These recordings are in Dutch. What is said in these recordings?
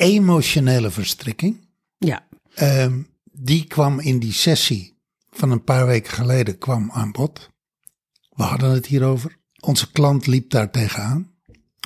emotionele verstrikking. Ja. Ehm, die kwam in die sessie van een paar weken geleden kwam aan bod. We hadden het hierover. Onze klant liep daar tegenaan,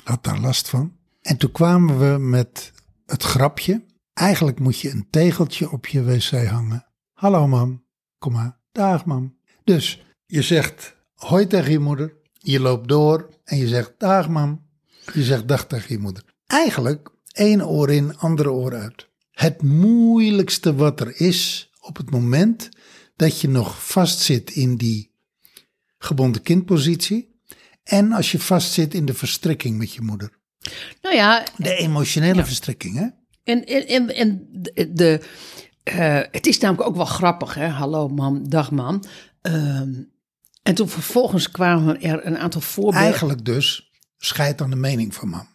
had daar last van. En toen kwamen we met het grapje. Eigenlijk moet je een tegeltje op je wc hangen. Hallo mam, kom maar. Dag mam. Dus je zegt hoi tegen je moeder. Je loopt door en je zegt dag mam. Je zegt dag tegen je moeder. Eigenlijk één oor in, andere oor uit. Het moeilijkste wat er is op het moment dat je nog vastzit in die gebonden kindpositie. En als je vastzit in de verstrikking met je moeder. Nou ja, De emotionele verstrikking, hè? En, en, en, en de, eh, het is namelijk ook wel grappig, hè? Hallo mam, dag mam. Ehm, en toen vervolgens kwamen er een aantal voorbeelden. Eigenlijk dus scheid aan de mening van mam.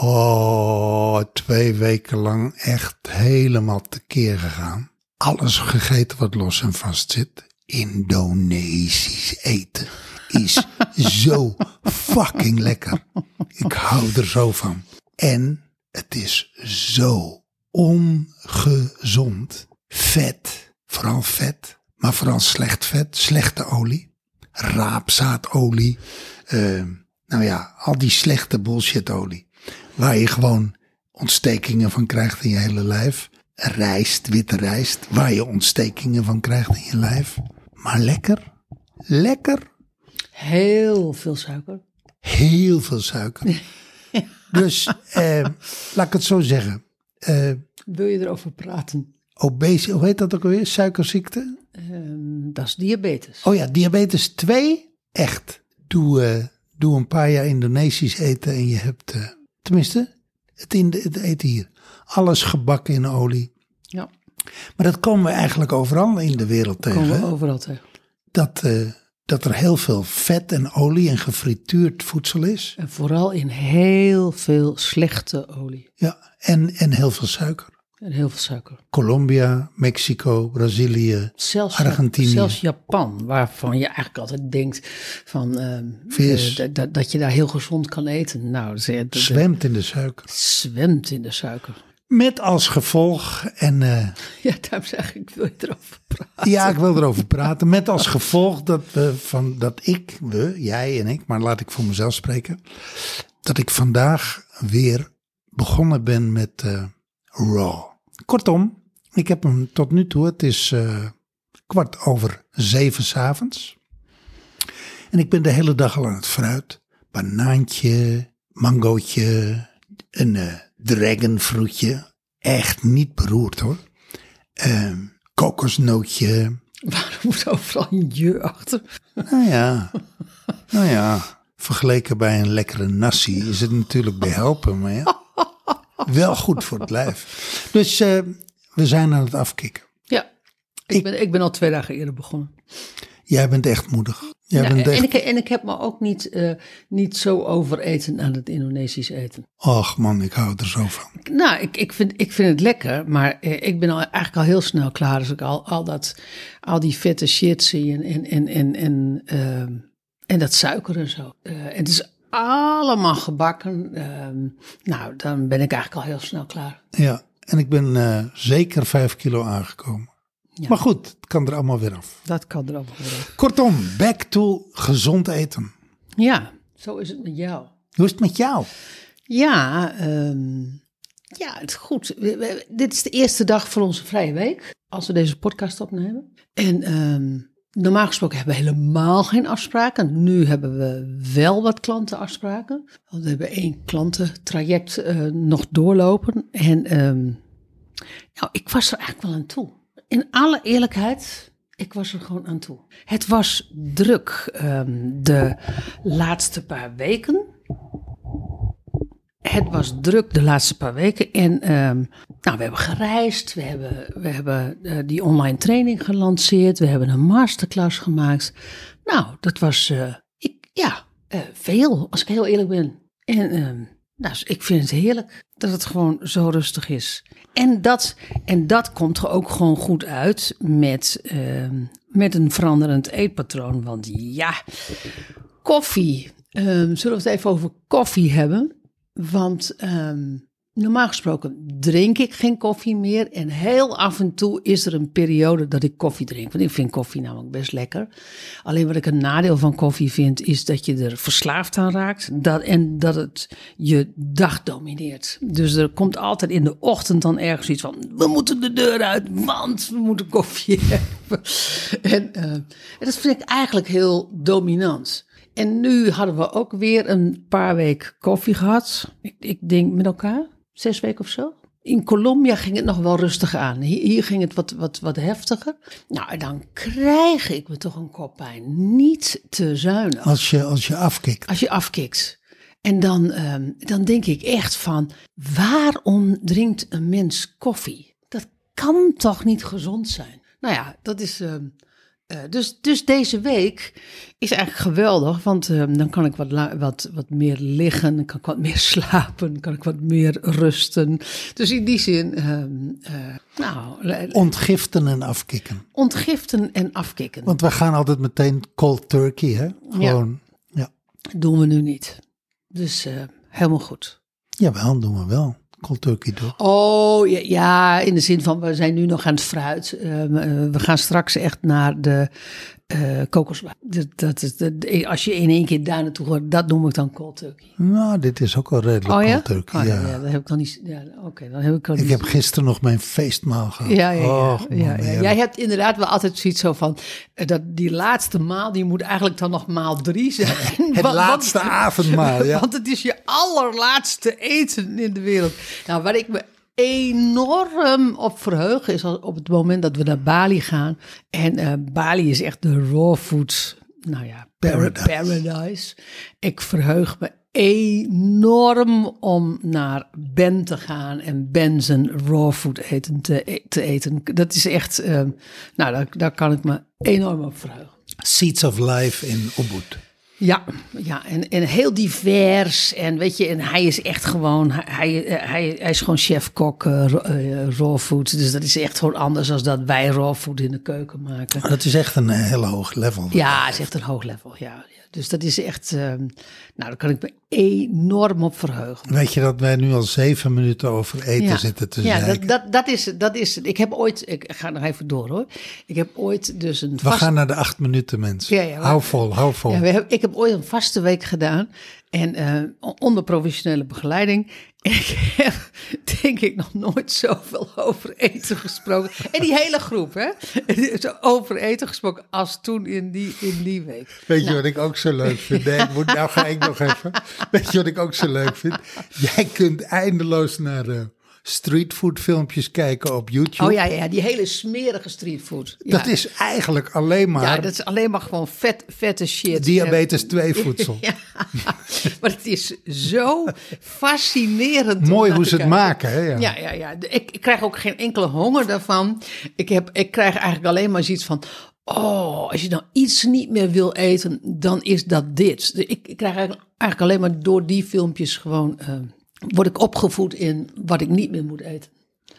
Oh, twee weken lang echt helemaal tekeer gegaan. Alles gegeten wat los en vast zit. Indonesisch eten is zo fucking lekker. Ik hou er zo van. En het is zo ongezond. Vet, vooral vet, maar vooral slecht vet, slechte olie. Raapzaadolie. eh, nou ja, al die slechte bullshitolie. Waar je gewoon ontstekingen van krijgt in je hele lijf. Rijst, witte rijst, waar je ontstekingen van krijgt in je lijf. Maar lekker, lekker, Heel veel suiker. heel veel suiker. Dus eh, laat ik het zo zeggen. Eh Wil je erover praten? obese, hoe heet dat ook alweer? Suikerziekte? Ehm, dat is diabetes. Oh ja, diabetes 2. Echt. Doe, eh, doe een paar jaar Indonesisch eten en je hebt, eh, tenminste, het, in de, het eten hier. Alles gebakken in olie. Ja, Maar dat komen we eigenlijk overal in de wereld tegen. komen we overal tegen. Dat, eh, dat er heel veel vet en olie en gefrituurd voedsel is. En vooral in heel veel slechte olie. Ja, en, en heel veel suiker. En heel veel suiker. Colombia, Mexico, Brazilië, Zelfs, Argentinië. zelfs Japan, waarvan je eigenlijk altijd denkt van, ehm, Vis. eh, dat- dat je daar heel gezond kan eten. Nou, ze- de- de- zwemt in de suiker. zwemt in de suiker. Met als gevolg, en eh, Ja, daarom zeg ik, wil je erover praten? ja, ik wil erover praten. Met als gevolg dat, we van, dat ik, we, jij en ik, maar laat ik voor mezelf spreken. Dat ik vandaag weer begonnen ben met eh, Raw. Kortom, ik heb hem tot nu toe, het is eh, kwart over zeven s'avonds. En ik ben de hele dag al aan het fruit. Banaantje, mangootje, een eh dragonfruitje. Echt niet beroerd hoor. Ehm, kokosnootje. Waarom moet overal een je achter? Nou ja, nou ja. Vergeleken bij een lekkere nasi is het natuurlijk behelpen, maar ja. Wel goed voor het lijf. Dus eh, we zijn aan het afkicken. Ja, ik, ben, ik ben al twee dagen eerder begonnen. Jij bent echt moedig. Jij Ja, bent en, ik, en ik heb me ook niet, eh, niet zo overeten aan het Indonesisch eten. Och man, ik hou er zo van. Nou, ik, ik, vind, ik vind het lekker, maar eh, ik ben al, eigenlijk al heel snel klaar als ik al, al, dat, al die vette shit zie en, en, en, en, en, ehm, en dat suiker en zo. Het is allemaal gebakken. ehm, nou, dan ben ik eigenlijk al heel snel klaar. Ja, en ik ben eh, zeker vijf kilo aangekomen. Ja. Maar goed, het kan er allemaal weer af. Dat kan er allemaal weer. Kortom, back to gezond eten. Ja, zo is het met jou. Hoe is het met jou? Ja, ehm, ja, het is goed. We- we- dit is de eerste dag van onze vrije week, als we deze podcast opnemen. En ehm, normaal gesproken hebben we helemaal geen afspraken. Nu hebben we wel wat klantenafspraken. We hebben één klantentraject eh, nog doorlopen. En ehm, nou, ik was er eigenlijk wel aan toe. In alle eerlijkheid, ik was er gewoon aan toe. Het was druk ehm, de laatste paar weken. Het was druk de laatste paar weken. En ehm, nou, we hebben gereisd, we hebben, we hebben eh, die online training gelanceerd, we hebben een masterclass gemaakt. Nou, dat was, eh, ik, ja, eh, veel, als ik heel eerlijk ben. En ehm, nou, ik vind het heerlijk dat het gewoon zo rustig is. En dat, en dat komt er ook gewoon goed uit met, ehm, met een veranderend eetpatroon. Want ja, koffie. Ehm, zullen we het even over koffie hebben? Want ehm, normaal gesproken drink ik geen koffie meer. En heel af en toe is er een periode dat ik koffie drink. Want ik vind koffie namelijk best lekker. Alleen wat ik een nadeel van koffie vind, is dat je er verslaafd aan raakt. Dat, en dat het je dag domineert. Dus er komt altijd in de ochtend dan ergens iets van: we moeten de deur uit, want we moeten koffie hebben. En, eh, en dat vind ik eigenlijk heel dominant. En nu hadden we ook weer een paar weken koffie gehad. Ik, ik denk met elkaar, zes weken of zo. In Colombia ging het nog wel rustig aan. Hier, hier ging het wat, wat, wat heftiger. Nou, dan krijg ik me toch een koppijn. Niet te zuinig. Als je, als je afkikt. Als je afkikt. En dan, ehm, dan denk ik echt van, waarom drinkt een mens koffie? Dat kan toch niet gezond zijn? Nou ja, dat is... ehm, eh, dus, dus deze week is eigenlijk geweldig, want ehm, dan kan ik wat, wat, wat meer liggen, dan kan ik wat meer slapen, kan ik wat meer rusten. Dus in die zin, ehm, eh, nou, Ontgiften en afkikken. ontgiften en afkicken. Want we gaan altijd meteen cold turkey, hè? Gewoon, ja. doen we nu niet. Dus eh, helemaal goed. Jawel, doen we wel. Oh ja, ja, in de zin van we zijn nu nog aan het fruit. Ehm, eh, we gaan straks echt naar de kokoswater. Dat, dat is als je in één keer daar naartoe gaat, dat noem ik dan cold turkey. Nou, dit is ook wel redelijk Oh ja? cold turkey. Oh, ja. ja, dat heb ik dan niet. Ja, Oké, dan heb ik al Ik niet. heb gisteren nog mijn feestmaal gehad. ja, ja, ja, Och, man, ja, ja. Jij hebt inderdaad wel altijd zoiets zo van eh, dat die laatste maal die moet eigenlijk dan nog maal drie zijn. Het Want- laatste want- avondmaal, ja. Want het is je allerlaatste eten in de wereld. Nou, waar ik me enorm op verheug is op het moment dat we naar Bali gaan. En eh, Bali is echt de raw food, nou ja, para- Paradise. paradise. Ik verheug me enorm om naar Ben te gaan en Ben zijn raw food eten te, te eten. Dat is echt, eh, nou, daar, daar kan ik me enorm op verheugen. Seeds of Life in Ubud. Ja, ja en, en heel divers. En weet je, en hij is echt gewoon, hij, hij, hij, is gewoon chef-kok eh, eh, raw food. Dus dat is echt gewoon anders dan dat wij raw food in de keuken maken. Maar dat is echt een eh, heel hoog level. Ja, het is echt een hoog level, ja. Ja. Dus dat is echt, eh, nou, daar kan ik me enorm op verheugen. Weet je dat wij nu al zeven minuten over eten Ja, zitten te ja zeiken? dat, dat, dat, is, dat is, ik heb ooit, ik ga nog even door hoor. Ik heb ooit dus een We vast... gaan naar de acht minuten, mensen. Ja, ja, maar- hou vol, hou vol. Ja, we hebben, ik heb ooit een vaste week gedaan. En eh, onder professionele begeleiding. En ik heb denk ik nog nooit zoveel over eten gesproken. En die hele groep, hè? Over eten gesproken als toen in die, in die week. Weet je Nou. wat ik ook zo leuk vind? Nee, moet, nou ga ik nog even. Weet je wat ik ook zo leuk vind? Jij kunt eindeloos naar de streetfood filmpjes kijken op YouTube. Oh ja, ja, die hele smerige streetfood. Ja. Dat is eigenlijk alleen maar Ja, dat is alleen maar gewoon vet, vette shit. diabetes 2 voedsel. Ja, maar het is zo fascinerend. Mooi hoe ze het maken, hè? Ja. Ja, ja, ja. Ik, ik krijg ook geen enkele honger daarvan. Ik, heb, ik krijg eigenlijk alleen maar zoiets van... Oh, als je nou iets niet meer wil eten, dan is dat dit. Ik krijg eigenlijk, eigenlijk alleen maar door die filmpjes gewoon... eh, word ik opgevoed in wat ik niet meer moet eten.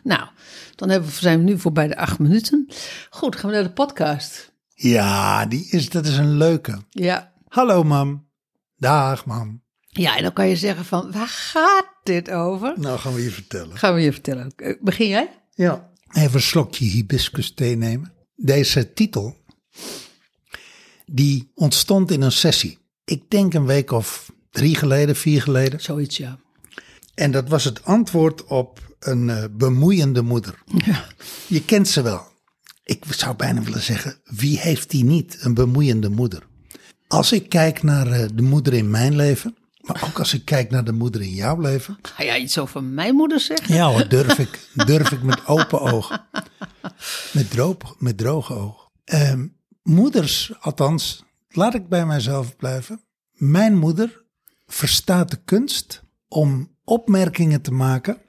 Nou, dan hebben we, zijn we nu voorbij de acht minuten. Goed, gaan we naar de podcast. Ja, die is, dat is een leuke. Ja. Hallo, mam. Dag, mam. Ja, en dan kan je zeggen van, waar gaat dit over? Nou, gaan we je vertellen. Gaan we je vertellen. Eh, Begin jij? Ja. Even een slokje hibiscus thee nemen. Deze titel, die ontstond in een sessie. Ik denk een week of drie geleden, vier geleden. Zoiets, ja. En dat was het antwoord op een eh, bemoeiende moeder. Ja. Je kent ze wel. Ik zou bijna willen zeggen, wie heeft die niet, een bemoeiende moeder? Als ik kijk naar eh, de moeder in mijn leven, maar ook als ik kijk naar de moeder in jouw leven. Ga jij iets over mijn moeder zeggen? Ja hoor, durf ik, durf ik met open ogen. Met, droog, met droge ogen. Ehm, moeders, althans, laat ik bij mijzelf blijven. Mijn moeder verstaat de kunst om opmerkingen te maken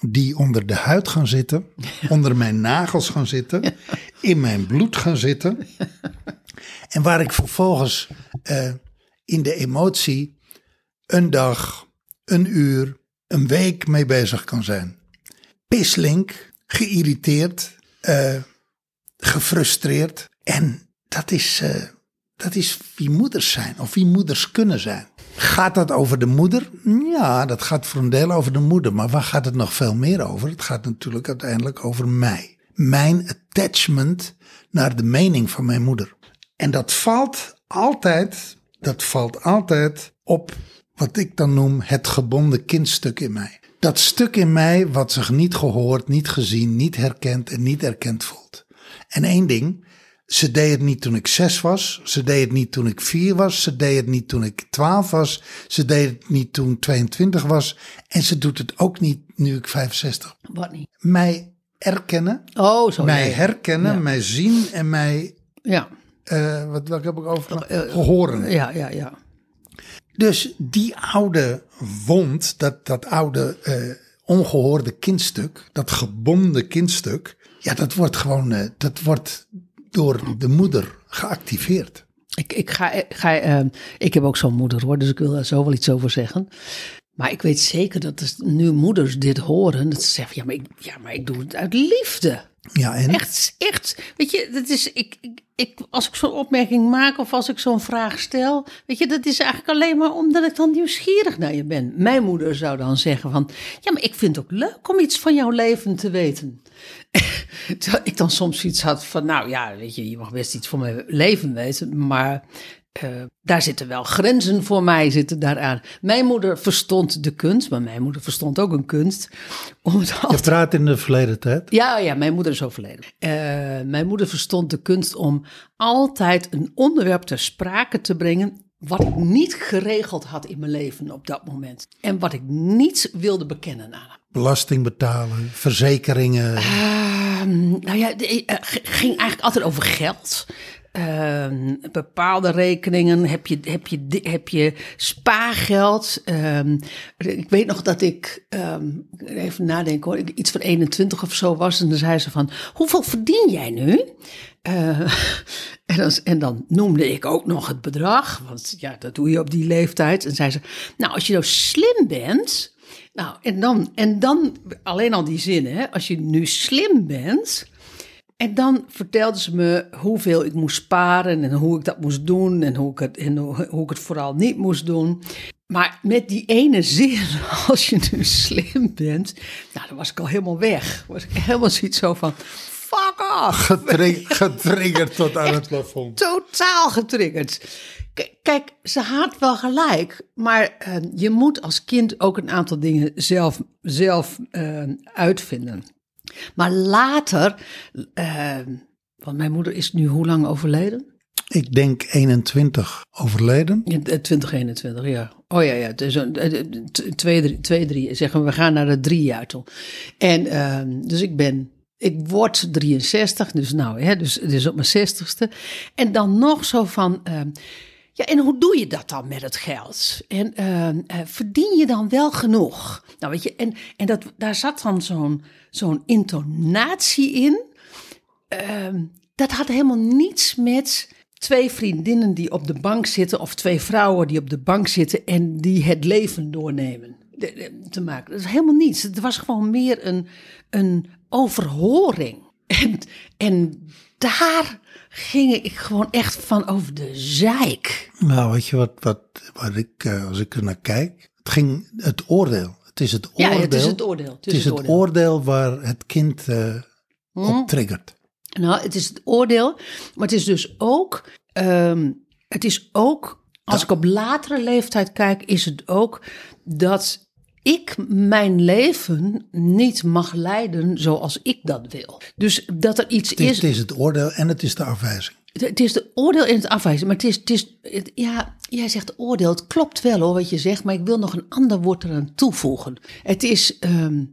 die onder de huid gaan zitten, onder mijn nagels gaan zitten, in mijn bloed gaan zitten. En waar ik vervolgens eh, in de emotie een dag, een uur, een week mee bezig kan zijn. Pislink, geïrriteerd, eh, gefrustreerd. En dat is, eh, dat is wie moeders zijn of wie moeders kunnen zijn. Gaat dat over de moeder? Ja, dat gaat voor een deel over de moeder. Maar waar gaat het nog veel meer over? Het gaat natuurlijk uiteindelijk over mij. Mijn attachment naar de mening van mijn moeder. En dat valt altijd, dat valt altijd op wat ik dan noem het gebonden kindstuk in mij. Dat stuk in mij wat zich niet gehoord, niet gezien, niet herkend en niet erkend voelt. En één ding, ze deed het niet toen ik zes was. Ze deed het niet toen ik vier was. Ze deed het niet toen ik twaalf was. Ze deed het niet toen ik 22 was. En ze doet het ook niet nu ik 65. Wat niet? Mij erkennen, Oh, zo. mij nee. herkennen, Ja. mij zien en mij, Ja, eh, wat, wat heb ik over? Eh, Horen. ja, ja, ja. Dus die oude wond, dat, dat oude eh, ongehoorde kindstuk, dat gebonden kindstuk, ja, dat wordt gewoon, dat wordt door de moeder geactiveerd. Ik, ik, ga, ik ga, ehm, ik heb ook zo'n moeder hoor, dus ik wil daar zo wel iets over zeggen. Maar ik weet zeker dat nu moeders dit horen, dat ze zeggen, ja maar, ik, ja, maar ik doe het uit liefde. Ja, en Echt, echt. Weet je, dat is, ik, ik, ik, als ik zo'n opmerking maak of als ik zo'n vraag stel, weet je, dat is eigenlijk alleen maar omdat ik dan nieuwsgierig naar je ben. Mijn moeder zou dan zeggen van, ja, maar ik vind het ook leuk om iets van jouw leven te weten. Terwijl ik dan soms iets had van, nou ja, weet je, je mag best iets van mijn leven weten, maar eh, daar zitten wel grenzen voor mij zitten daaraan. Mijn moeder verstond de kunst, maar mijn moeder verstond ook een kunst om het je praat in de verleden tijd. ja, ja, mijn moeder is overleden. Eh, mijn moeder verstond de kunst om altijd een onderwerp ter sprake te brengen. wat ik niet geregeld had in mijn leven op dat moment. En wat ik niet wilde bekennen aan. Belasting betalen, verzekeringen. Ehm, nou ja, het ging eigenlijk altijd over geld. Ehm, bepaalde rekeningen heb je, heb je, heb je spaargeld. Ehm, ik weet nog dat ik, even nadenken hoor, iets van 21 of zo was. En dan zei ze van, hoeveel verdien jij nu? Eh, en, dan, en dan noemde ik ook nog het bedrag, want ja, dat doe je op die leeftijd. En zei ze, nou als je nou slim bent, nou en dan, en dan alleen al die zinnen, hè, als je nu slim bent... En dan vertelde ze me hoeveel ik moest sparen en hoe ik dat moest doen en hoe ik het, en hoe ik het vooral niet moest doen. Maar met die ene zin, als je nu slim bent, nou, dan was ik al helemaal weg. Was ik helemaal zoiets zo van, fuck off. Getri- getriggerd tot aan het plafond. Totaal getriggerd. K- Kijk, ze had wel gelijk, maar eh, je moet als kind ook een aantal dingen zelf, zelf eh, uitvinden. Maar later, eh, want mijn moeder is nu hoe lang overleden? Ik denk 21 overleden. Ja, eh, 2021, ja. Oh ja, ja. T- twee, drie, twee, drie. Zeggen we, we gaan naar de drie jaar toe. En ehm, dus ik ben, ik word 63, dus nou, hè, dus, dus op mijn 60ste. En dan nog zo van, ehm, ja, en hoe doe je dat dan met het geld? En ehm, eh, verdien je dan wel genoeg? Nou, weet je, en, en dat, daar zat dan zo'n zo'n intonatie in. Ehm, dat had helemaal niets met twee vriendinnen die op de bank zitten of twee vrouwen die op de bank zitten en die het leven doornemen te maken. Dat is helemaal niets. Het was gewoon meer een, een overhoring. En, en daar ging ik gewoon echt van over de zeik. Nou, weet je wat, wat, wat ik, eh, als ik er naar kijk? Het ging het oordeel. Het is het Ja, oordeel. het is het oordeel. Het is het oordeel waar het kind Hm? op triggert. Nou, het is het oordeel, maar het is dus ook, ehm, het is ook, als ik op latere leeftijd kijk, is het ook dat ik mijn leven niet mag leiden zoals ik dat wil. Dus dat er iets Het is, is, het is het oordeel en het is de afwijzing. het is de oordeel in het afwijzen, maar het is, het is het- ja, jij zegt oordeel, het klopt wel hoor wat je zegt, maar ik wil nog een ander woord eraan toevoegen. Het is ehm,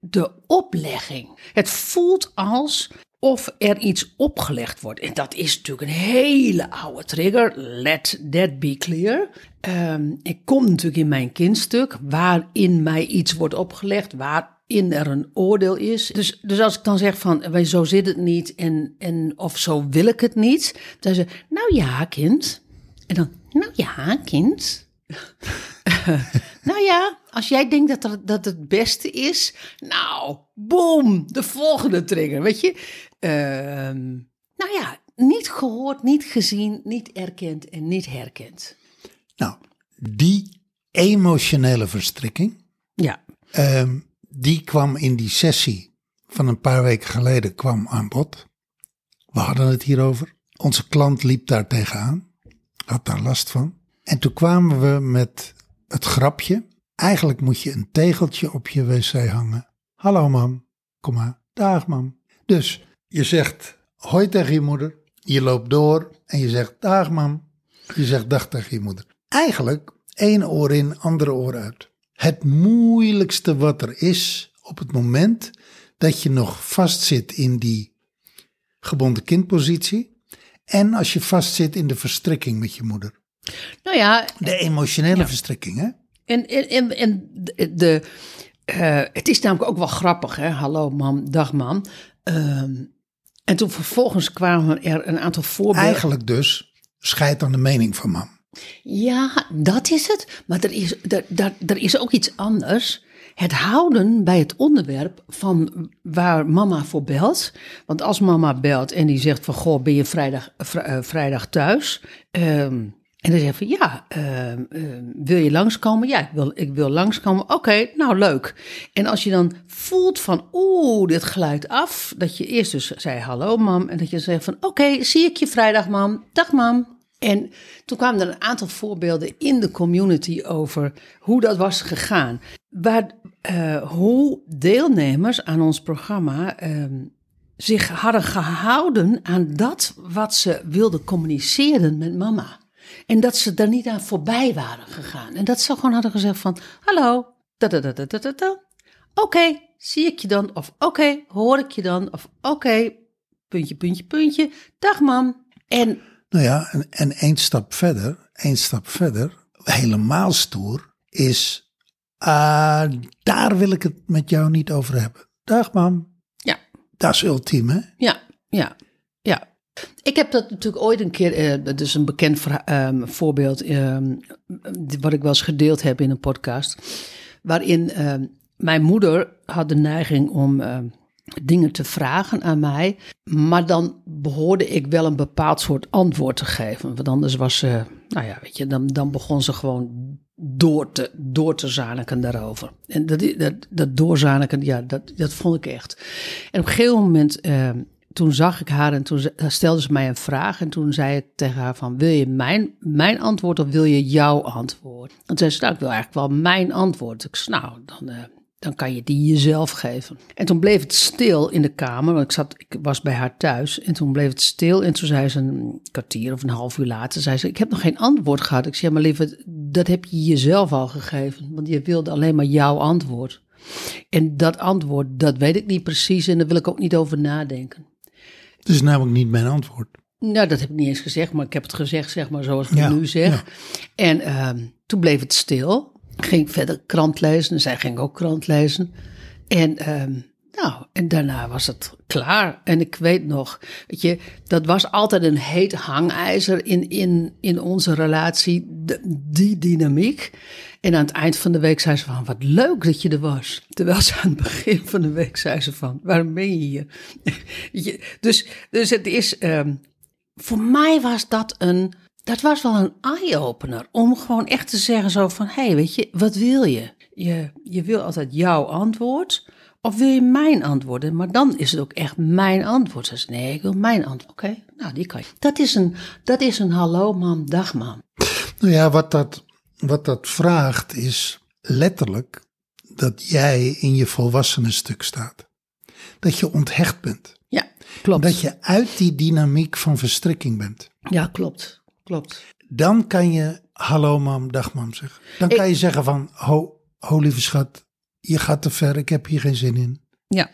de oplegging. Het voelt als of er iets opgelegd wordt. En dat is natuurlijk een hele oude trigger. Let that be clear. Ehm, ik kom natuurlijk in mijn kindstuk, waarin mij iets wordt opgelegd, waar waarin er een oordeel is. Dus, dus als ik dan zeg van, "Wij, zo zit het niet en, en of zo wil ik het niet. Dan je, nou ja, kind. En dan, nou ja, kind. nou ja, als jij denkt dat, dat het beste is, nou, boom, de volgende trigger, weet je. Ehm, nou ja, niet gehoord, niet gezien, niet erkend en niet herkend. Nou, die emotionele verstrikking, Ja, ehm, die kwam in die sessie van een paar weken geleden kwam aan bod. We hadden het hierover. Onze klant liep daar tegenaan, had daar last van. En toen kwamen we met het grapje. Eigenlijk moet je een tegeltje op je wc hangen. Hallo mam, kom maar. Dag mam. Dus je zegt hoi tegen je moeder. Je loopt door en je zegt dag mam. Je zegt dag tegen je moeder. Eigenlijk één oor in, andere oor uit. Het moeilijkste wat er is op het moment dat je nog vastzit in die gebonden kindpositie. En als je vastzit in de verstrikking met je moeder. nou ja, De emotionele verstrikking, hè? En, en, en, en de, eh, het is namelijk ook wel grappig, hè? Hallo mam, dag mam. Ehm, en toen vervolgens kwamen er een aantal voorbeelden. Eigenlijk dus scheidt aan de mening van mam. Ja, dat is het. Maar er is, er, er, is ook iets anders. Het houden bij het onderwerp van waar mama voor belt. Want als mama belt en die zegt van... Goh, ben je vrijdag, vri- eh, vrijdag thuis? Ehm, en dan zegt van ja, ehm, ehm, wil je langskomen? Ja, ik wil, ik wil langskomen. Oké, nou leuk. En als je dan voelt van oeh, dit glijdt af. Dat je eerst dus zei hallo mam. En dat je zegt van oké, zie ik je vrijdag mam. Dag mam. En toen kwamen er een aantal voorbeelden in de community over hoe dat was gegaan. Waar, eh, hoe deelnemers aan ons programma ehm, zich hadden gehouden aan dat wat ze wilden communiceren met mama. En dat ze daar niet aan voorbij waren gegaan. En dat ze gewoon hadden gezegd van, hallo, da da da da da. Oké, zie ik je dan? Of oké, hoor ik je dan? Of oké, puntje, puntje, puntje. Dag mam. En Nou ja, en, en één stap verder, één stap verder, helemaal stoer, is ah, daar wil ik het met jou niet over hebben. Dag mam. ja, Dat is ultiem, hè? Ja, ja, ja. Ik heb dat natuurlijk ooit een keer, eh, dat is een bekend ehm, voorbeeld, ehm, wat ik wel eens gedeeld heb in een podcast, waarin ehm, mijn moeder had de neiging om dingen te vragen aan mij, maar dan behoorde ik wel een bepaald soort antwoord te geven, want anders was ze, nou ja, weet je, dan, dan begon ze gewoon door te, door te zaniken daarover. En dat, dat, dat doorzaniken, ja, dat, dat vond ik echt. En op een gegeven moment, eh, toen zag ik haar en toen ze- stelde ze mij een vraag. En toen zei ik tegen haar van, wil je mijn, mijn antwoord of wil je jouw antwoord? En toen zei ze, nou, ik wil eigenlijk wel mijn antwoord. Ik zei, nou, dan... eh, dan kan je die jezelf geven. En toen bleef het stil in de kamer, want ik, zat, ik was bij haar thuis. En toen bleef het stil en toen zei ze een kwartier of een half uur later, zei ze, ik heb nog geen antwoord gehad. Ik zei, maar lieve, dat heb je jezelf al gegeven, want je wilde alleen maar jouw antwoord. En dat antwoord, dat weet ik niet precies en daar wil ik ook niet over nadenken. Dat is namelijk niet mijn antwoord. Nou, dat heb ik niet eens gezegd, maar ik heb het gezegd, zeg maar, zoals ik Ja, het nu zeg. ja. En ehm, toen bleef het stil. Ging verder krant lezen. En zij ging ook krant lezen. En, ehm, nou, en daarna was het klaar. En ik weet nog, weet je, dat was altijd een heet hangijzer in, in, in onze relatie, die dynamiek. En aan het eind van de week zei ze van, wat leuk dat je er was. Terwijl ze aan het begin van de week zei ze van, waarom ben je hier? Dus, dus het is, ehm, voor mij was dat een, dat was wel een eye-opener. Om gewoon echt te zeggen zo van, hé, hey, weet je, wat wil je? je? Je wil altijd jouw antwoord. Of wil je mijn antwoorden? Maar dan is het ook echt mijn antwoord. Zei, nee, ik wil mijn antwoord. Oké, nou, die kan je. Dat is een, dat is een hallo mam, dag mam. Nou ja, wat dat, wat dat vraagt is letterlijk dat jij in je volwassenen stuk staat. Dat je onthecht bent. Ja, klopt. Dat je uit die dynamiek van verstrikking bent. Ja, klopt. Klopt. Dan kan je hallo mam, dag mam zeggen. Dan kan je zeggen van, ho, ho lieve schat, je gaat te ver, ik heb hier geen zin in. Ja,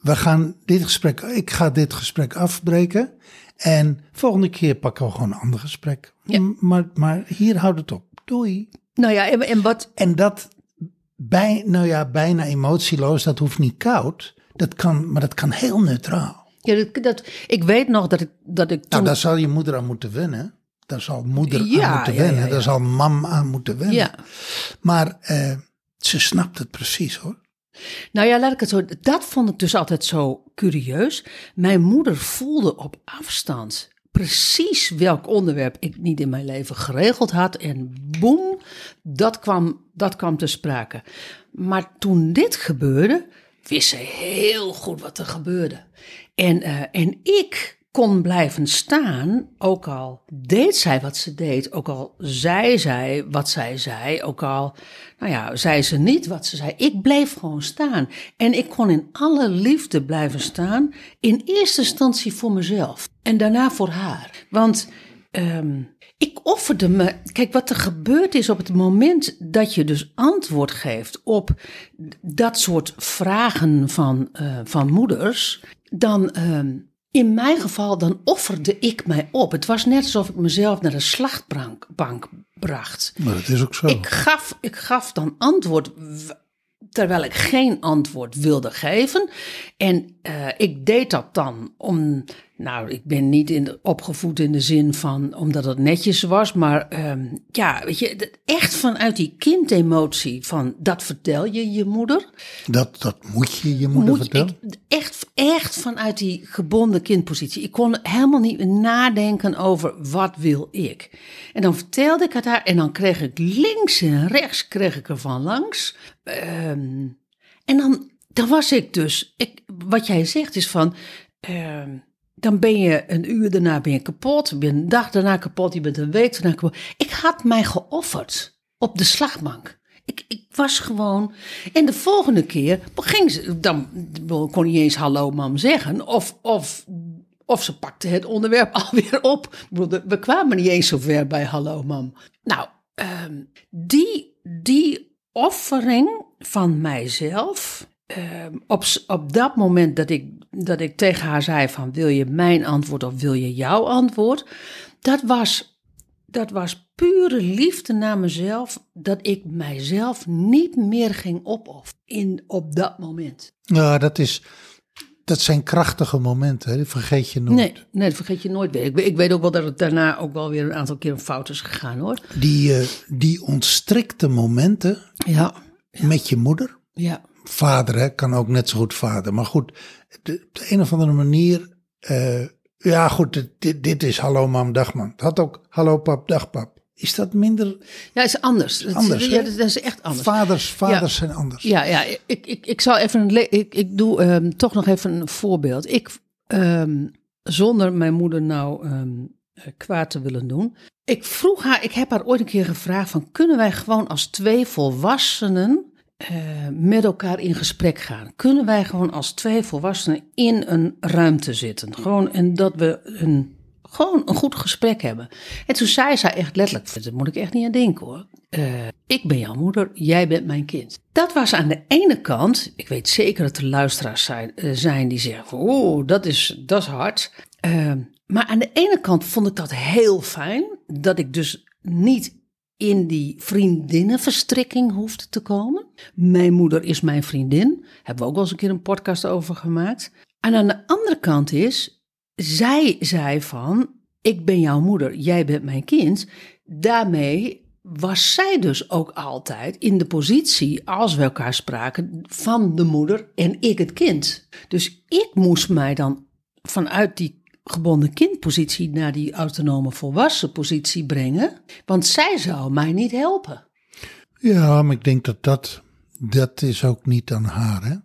We gaan dit gesprek, ik ga dit gesprek afbreken. En volgende keer pakken we gewoon een ander gesprek. Ja. Maar, maar hier houdt het op. Doei. nou ja, en, en wat, En dat bij, nou ja, bijna emotieloos, dat hoeft niet koud. Dat kan, maar dat kan heel neutraal. Ja, dat, dat, ik weet nog dat ik, dat ik toen... Nou, daar zal je moeder aan moeten wennen. Daar zal moeder Ja, aan moeten wennen. ja, ja. Daar zal mam aan moeten wennen. ja. Maar eh, ze snapt het precies hoor. Nou ja, laat ik het zo. Dat vond ik dus altijd zo curieus. Mijn moeder voelde op afstand precies welk onderwerp ik niet in mijn leven geregeld had. En boem, dat kwam, dat kwam te sprake. Maar toen dit gebeurde, wist zij heel goed wat er gebeurde. En, eh, en ik kon blijven staan, ook al deed zij wat ze deed, ook al zei zij wat zij zei, ook al, nou ja, zei ze niet wat ze zei. Ik bleef gewoon staan. En ik kon in alle liefde blijven staan, in eerste instantie voor mezelf en daarna voor haar. Want ehm, ik offerde me. Kijk, wat er gebeurd is op het moment dat je dus antwoord geeft op dat soort vragen van, eh, van moeders, dan. ehm, in mijn geval, dan offerde ik mij op. Het was net alsof ik mezelf naar de slachtbank bank bracht. Maar dat is ook zo. Ik gaf, ik gaf dan antwoord terwijl ik geen antwoord wilde geven. En eh, ik deed dat dan om. Nou, ik ben niet in de- opgevoed in de zin van omdat het netjes was, maar ehm, ja, weet je, echt vanuit die kindemotie van dat vertel je je moeder. dat, dat moet je je moeder Moet vertellen. ik, echt, echt vanuit die gebonden kindpositie. Ik kon helemaal niet nadenken over wat wil ik. En dan vertelde ik het haar en dan kreeg ik links en rechts kreeg ik er van langs. Ehm, en dan, dan was ik dus, ik, wat jij zegt is van, ehm, dan ben je een uur daarna ben je kapot, je een dag daarna kapot, je bent een week daarna kapot. Ik had mij geofferd op de slagbank. Ik, ik was gewoon. En de volgende keer ging ze. Dan kon niet eens hallo mam zeggen. Of, of, of ze pakte het onderwerp alweer op. We kwamen niet eens zo ver bij hallo mam. Nou, ehm, die, die offering van mijzelf. Ehm, op, op dat moment dat ik, dat ik tegen haar zei van wil je mijn antwoord of wil je jouw antwoord. Dat was dat was pure liefde naar mezelf, dat ik mijzelf niet meer ging opofferen in, op dat moment. Ja, dat, is, dat zijn krachtige momenten. Hè? Die vergeet je nooit. Nee, nee, dat vergeet je nooit weer. Ik, weet- ik weet ook wel dat het daarna ook wel weer een aantal keer fout is gegaan hoor. Die, eh, die ontstrikte momenten Ja, met je moeder. ja. Vader hè, kan ook net zo goed vader. Maar goed, de, op de een of andere manier. eh, ja, goed, dit- dit, is hallo mam, dag man. Het had ook hallo pap, dag pap. Is dat minder? Ja, is anders. Dat, Anders, ja, dat, is echt anders. Vaders, vaders zijn anders. Ja, ja ik, ik, ik zal even een. Ik, ik doe ehm, toch nog even een voorbeeld. Ik, ehm, zonder mijn moeder nou ehm, eh, kwaad te willen doen. Ik vroeg haar, ik heb haar ooit een keer gevraagd: van, kunnen wij gewoon als twee volwassenen eh, met elkaar in gesprek gaan? Kunnen wij gewoon als twee volwassenen in een ruimte zitten? Gewoon en dat we een. Gewoon een goed gesprek hebben. En toen zei zij echt letterlijk: Daar moet ik echt niet aan denken hoor. Eh, ik ben jouw moeder, jij bent mijn kind. Dat was aan de ene kant, ik weet zeker dat er luisteraars zijn, eh, zijn die zeggen: Oeh, dat is, dat is hard. Maar aan de ene kant vond ik dat heel fijn, dat ik dus niet in die vriendinnenverstrikking hoefde te komen. Mijn moeder is mijn vriendin, hebben we ook wel eens een keer een podcast over gemaakt. En aan de andere kant is, zij zei van, ik ben jouw moeder, jij bent mijn kind. Daarmee was zij dus ook altijd in de positie, als we elkaar spraken, van de moeder en ik het kind. Dus ik moest mij dan vanuit die gebonden kindpositie naar die autonome volwassen positie brengen, want zij zou mij niet helpen. Ja, maar ik denk dat dat, dat is ook niet aan haar. Hè?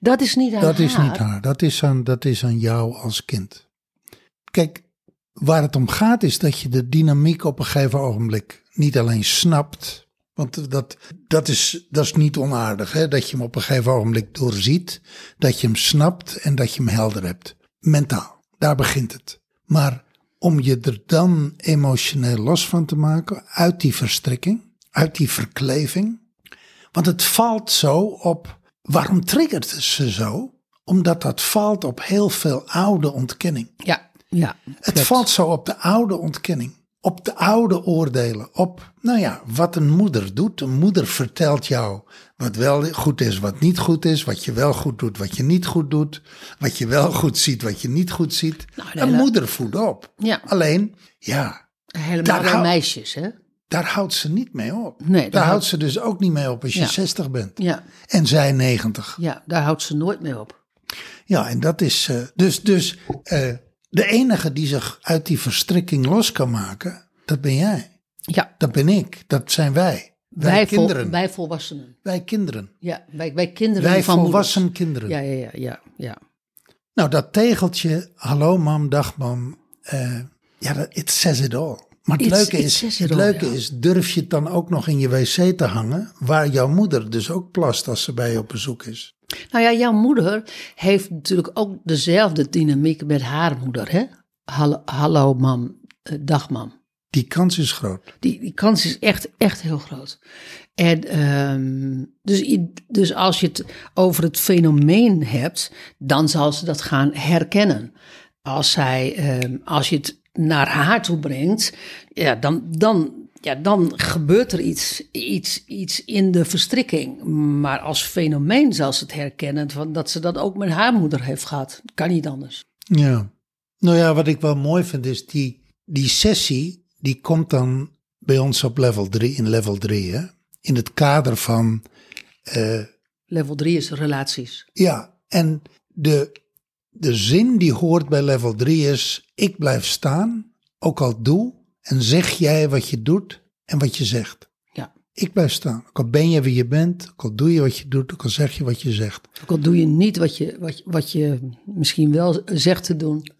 Dat is niet aan Dat haar. is niet haar. Dat is, aan, dat is aan jou als kind. Kijk, waar het om gaat is dat je de dynamiek op een gegeven ogenblik niet alleen snapt. Want dat, dat, is, dat is niet onaardig. Hè? Dat je hem op een gegeven ogenblik doorziet. Dat je hem snapt en dat je hem helder hebt. Mentaal. Daar begint het. Maar om je er dan emotioneel los van te maken. Uit die verstrikking. Uit die verkleving. Want het valt zo op. Waarom triggert het ze zo? Omdat dat valt op heel veel oude ontkenning. Ja, ja. Het valt zo op de oude ontkenning. Op de oude oordelen, op, nou ja, wat een moeder doet. Een moeder vertelt jou wat wel goed is, wat niet goed is, wat je wel goed doet, wat je niet goed doet, wat je wel goed ziet, wat je niet goed ziet. Nou, een hele- moeder voedt op. Ja. Alleen, ja, Helemaal bij meisjes, hè? daar houdt ze niet mee op. Nee, daar daar houdt houdt- ze dus ook niet mee op als je Ja. 60 bent. Ja, En zij 90. ja, daar houdt ze nooit mee op. Ja, en dat is. eh, dus dus eh, de enige die zich uit die verstrikking los kan maken, dat ben jij. Ja, Dat ben ik. Dat zijn wij. Wij, wij, kinderen. wij, wij volwassenen. kinderen. Ja, wij, wij kinderen Wij van volwassen moeders. kinderen. Ja, ja, ja, ja, ja. Nou, dat tegeltje, hallo mam, dag mam. eh, ja, it says it all. Maar het It's- leuke, it is, het all, leuke ja. is, durf je het dan ook nog in je wc te hangen, waar jouw moeder dus ook plast als ze bij je op bezoek is. Nou ja, jouw moeder heeft natuurlijk ook dezelfde dynamiek met haar moeder, hè? Hallo, hallo mam, eh, dag mam. Die kans is groot. Die, die kans is echt, echt heel groot. En ehm, dus, dus als je het over het fenomeen hebt, dan zal ze dat gaan herkennen. Als, zij, ehm, als je het naar haar toe brengt, ja, dan, dan, ja, dan gebeurt er iets, iets, iets in de verstrikking. Maar als fenomeen zal ze het herkennen van dat ze dat ook met haar moeder heeft gehad. Kan niet anders. Ja. Nou ja, wat ik wel mooi vind is die, die sessie, die komt dan bij ons op level 3, in level 3, hè? In het kader van, eh, Level 3 is relaties. ja, en de, de zin die hoort bij level 3 is, ik blijf staan, ook al doe en zeg jij wat je doet en wat je zegt. Ja. Ik blijf staan, ook al ben je wie je bent, ook al doe je wat je doet, ook al zeg je wat je zegt. Ook al doe je niet wat je, wat, wat je misschien wel zegt te doen.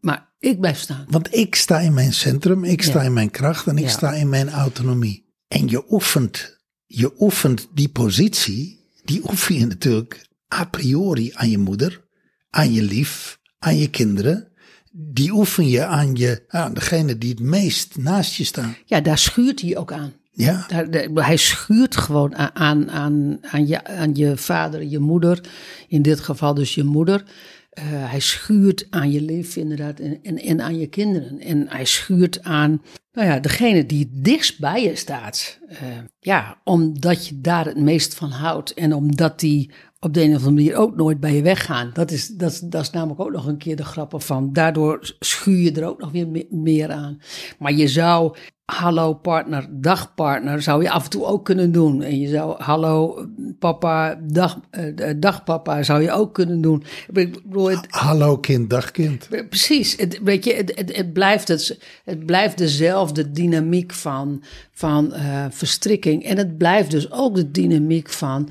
Maar ik blijf staan. Want ik sta in mijn centrum, ik sta Ja. in mijn kracht en ik Ja. sta in mijn autonomie. En je oefent, je oefent die positie, die oefen je natuurlijk a priori aan je moeder, aan je lief, aan je kinderen. Die oefen je aan, je, aan degene die het meest naast je staan. Ja, daar schuurt hij ook aan. Ja, Daar, daar- hij schuurt gewoon aan, aan, aan, aan, je, aan je vader, je moeder. In dit geval dus je moeder. Eh, hij schuurt aan je leven inderdaad en, en, en aan je kinderen. En hij schuurt aan nou ja, degene die het dichtst bij je staat. Eh, ja, omdat je daar het meest van houdt. En omdat die op de een of andere manier ook nooit bij je weggaan. Dat is, dat, is- dat is namelijk ook nog een keer de grappen van. Daardoor schuur je er ook nog weer me- meer aan. Maar je zou hallo partner, dag partner, zou je af en toe ook kunnen doen. En je zou hallo papa, dag, eh, dag papa, zou je ook kunnen doen. Ik bedoel, het, hallo kind, dag kind. Precies, het, weet je, het, het, het, blijft het, het blijft dezelfde dynamiek van, van eh, verstrikking. En het blijft dus ook de dynamiek van,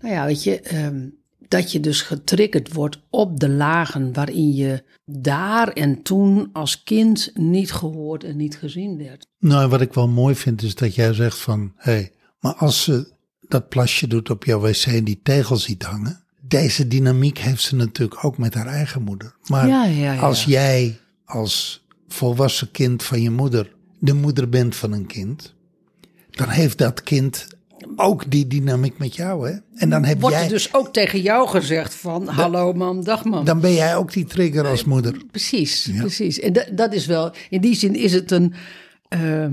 nou ja, weet je, ehm, dat je dus getriggerd wordt op de lagen waarin je daar en toen als kind niet gehoord en niet gezien werd. Nou, wat ik wel mooi vind is dat jij zegt van, hé, hey, maar als ze dat plasje doet op jouw wc en die tegel ziet hangen, deze dynamiek heeft ze natuurlijk ook met haar eigen moeder. Maar Ja, ja, ja. als jij als volwassen kind van je moeder de moeder bent van een kind, dan heeft dat kind ook die dynamiek met jou, hè? En dan heb Wordt jij, dus ook tegen jou gezegd van, hallo mam, dag mam. dan ben jij ook die trigger als moeder. Precies, precies. En dat, dat is wel, in die zin is het een, eh,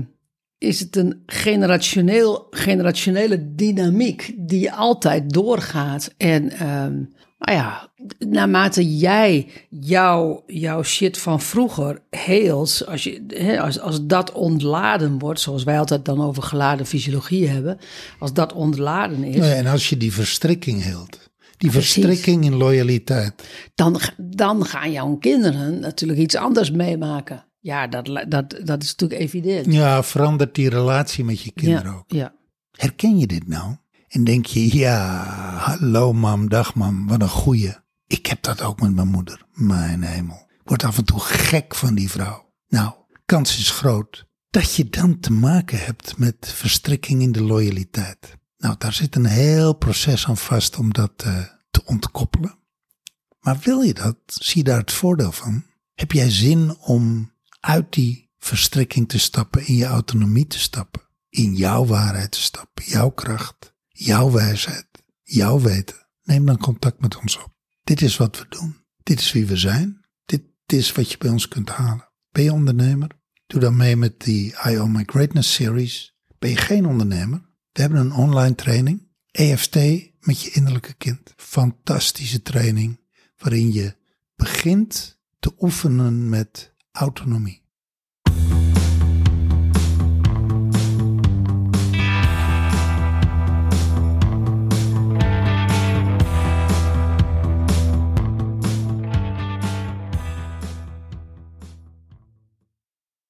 is het een generationeel, generationele dynamiek die altijd doorgaat. En ehm, nou ja, naarmate jij jouw jouw shit van vroeger heelt, als, je, als, als dat ontladen wordt, zoals wij altijd dan over geladen fysiologie hebben, als dat ontladen is, Nou ja, en als je die verstrikking hield, die Precies. verstrikking in loyaliteit, dan, dan gaan jouw kinderen natuurlijk iets anders meemaken. Ja, dat, dat, dat is natuurlijk evident. ja, verandert die relatie met je kinderen ja, ook. Ja. Herken je dit nou? En denk je, ja, hallo mam, dag mam, wat een goeie. Ik heb dat ook met mijn moeder, mijn hemel. Ik word af en toe gek van die vrouw. Nou, kans is groot dat je dan te maken hebt met verstrikking in de loyaliteit. Nou, daar zit een heel proces aan vast om dat eh, te ontkoppelen. Maar wil je dat? Zie je daar het voordeel van? Heb jij zin om uit die verstrikking te stappen, in je autonomie te stappen, in jouw waarheid te stappen, jouw kracht, jouw wijsheid, jouw weten? Neem dan contact met ons op. Dit is wat we doen. Dit is wie we zijn. Dit is wat je bij ons kunt halen. Ben je ondernemer? Doe dan mee met die I Own My Greatness series. Ben je geen ondernemer? We hebben een online training. EFT met je innerlijke kind. Fantastische training waarin je begint te oefenen met autonomie.